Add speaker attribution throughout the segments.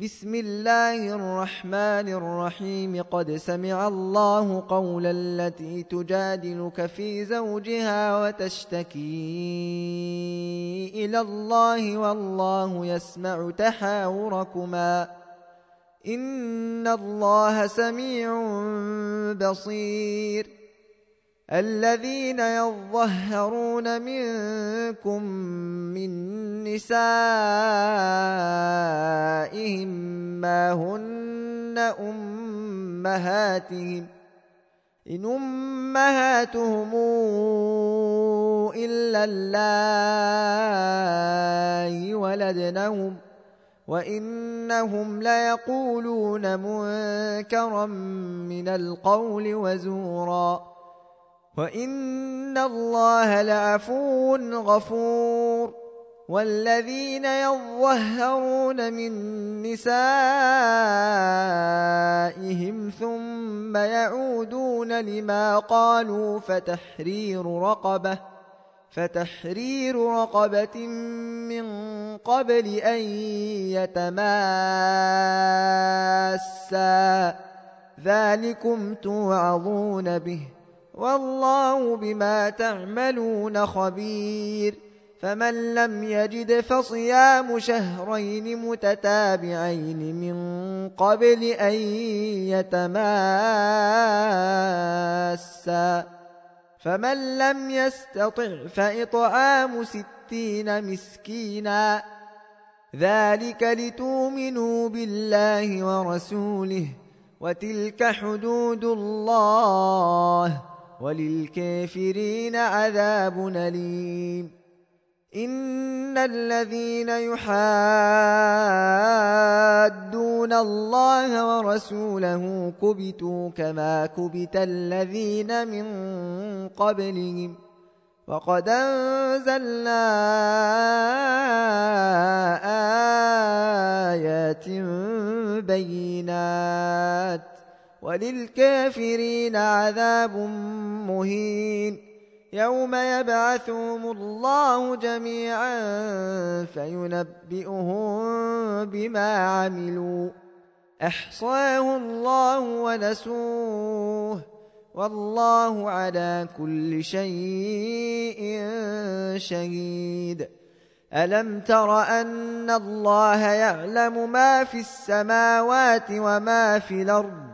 Speaker 1: بسم الله الرحمن الرحيم قد سمع الله قول التي تجادلك في زوجها وتشتكي إلى الله والله يسمع تحاوركما إن الله سميع بصير الذين يظهرون منكم من نسائهم ما هن امهاتهم ان امهاتهم الا الله ولدنهم وانهم ليقولون منكرا من القول وزورا وان الله لعفو غفور والذين يظهرون من نسائهم ثم يعودون لما قالوا فتحرير رقبه فتحرير رقبه من قبل ان يتماسا ذلكم توعظون به والله بما تعملون خبير فمن لم يجد فصيام شهرين متتابعين من قبل أن يتماسا فمن لم يستطع فإطعام ستين مسكينا ذلك لتؤمنوا بالله ورسوله وتلك حدود الله وللكافرين عذاب أليم إن الذين يحادون الله ورسوله كبتوا كما كبت الذين من قبلهم وقد أنزلنا آيات بينات وللكافرين عذاب مهين يوم يبعثهم الله جميعا فينبئهم بما عملوا احصاه الله ونسوه والله على كل شيء شهيد الم تر ان الله يعلم ما في السماوات وما في الارض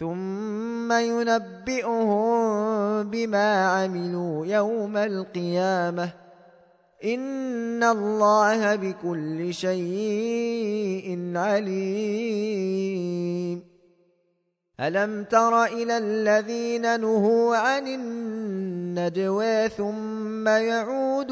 Speaker 1: ثم ينبئهم بما عملوا يوم القيامة إن الله بكل شيء عليم ألم تر إلى الذين نهوا عن النجوى ثم يعود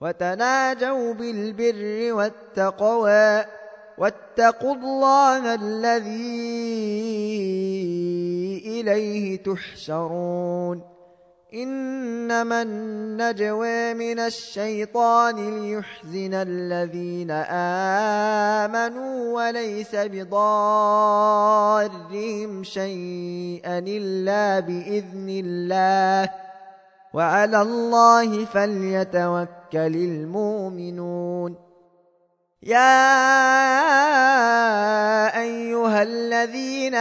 Speaker 1: وتناجوا بالبر والتقوى واتقوا الله الذي إليه تحشرون إنما النجوى من الشيطان ليحزن الذين آمنوا وليس بضارهم شيئا إلا بإذن الله وعلى الله فليتوكل المؤمنون يا ايها الذين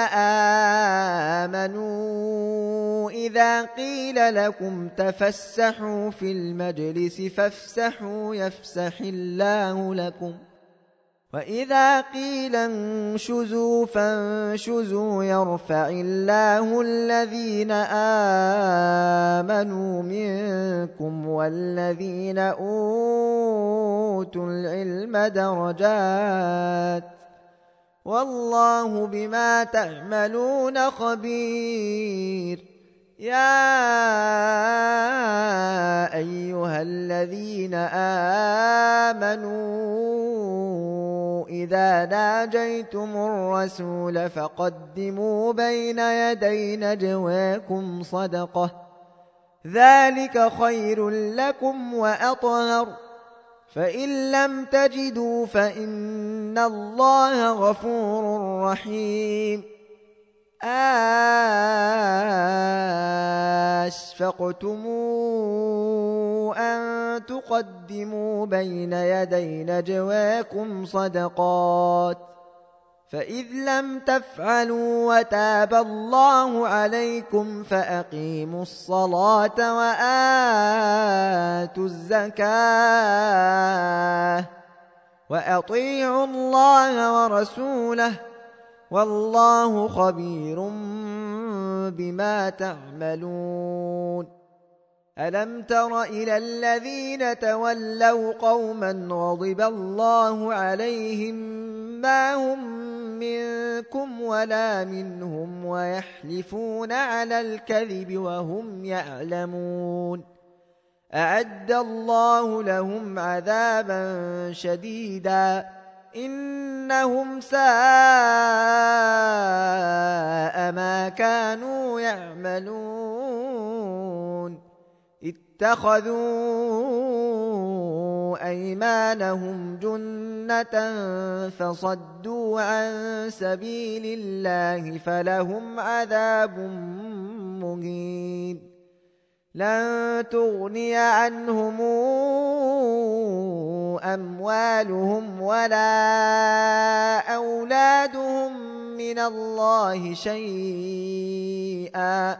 Speaker 1: امنوا اذا قيل لكم تفسحوا في المجلس فافسحوا يفسح الله لكم وإذا قيل انشزوا فانشزوا يرفع الله الذين آمنوا منكم والذين أوتوا العلم درجات والله بما تعملون خبير يا أيها الذين آمنوا إذا ناجيتم الرسول فقدموا بين يدي نجواكم صدقة ذلك خير لكم وأطهر فإن لم تجدوا فإن الله غفور رحيم آه أَشْفَقْتُمْ أَن تُقَدِّمُوا بَيْنَ يَدَيْ نَجْوَاكُمْ صَدَقَاتٍ فَإِذْ لَمْ تَفْعَلُوا وَتَابَ اللَّهُ عَلَيْكُمْ فَأَقِيمُوا الصَّلَاةَ وَآتُوا الزَّكَاةَ وَأَطِيعُوا اللَّهَ وَرَسُولَهُ وَاللَّهُ خَبِيرٌ بما تعملون الم تر الى الذين تولوا قوما غضب الله عليهم ما هم منكم ولا منهم ويحلفون على الكذب وهم يعلمون اعد الله لهم عذابا شديدا إنهم ساء ما كانوا يعملون اتخذوا أيمانهم جنة فصدوا عن سبيل الله فلهم عذاب مهين لن تغني عنهم أموالهم ولا أولادهم من الله شيئا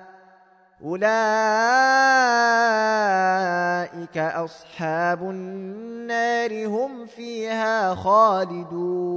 Speaker 1: أولئك أصحاب النار هم فيها خالدون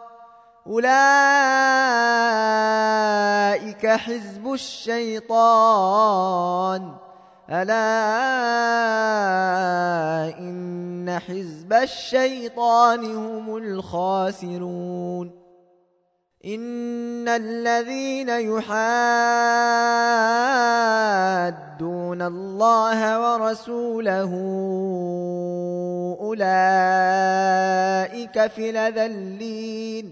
Speaker 1: أولئك حزب الشيطان ألا إن حزب الشيطان هم الخاسرون إن الذين يحادون الله ورسوله أولئك في لذلين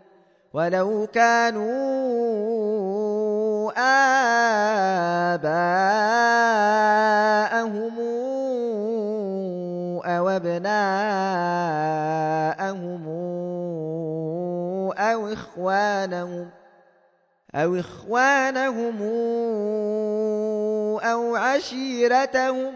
Speaker 1: ولو كانوا آباءهم أو أبناءهم أو إخوانهم أو إخوانهم أو عشيرتهم ۖ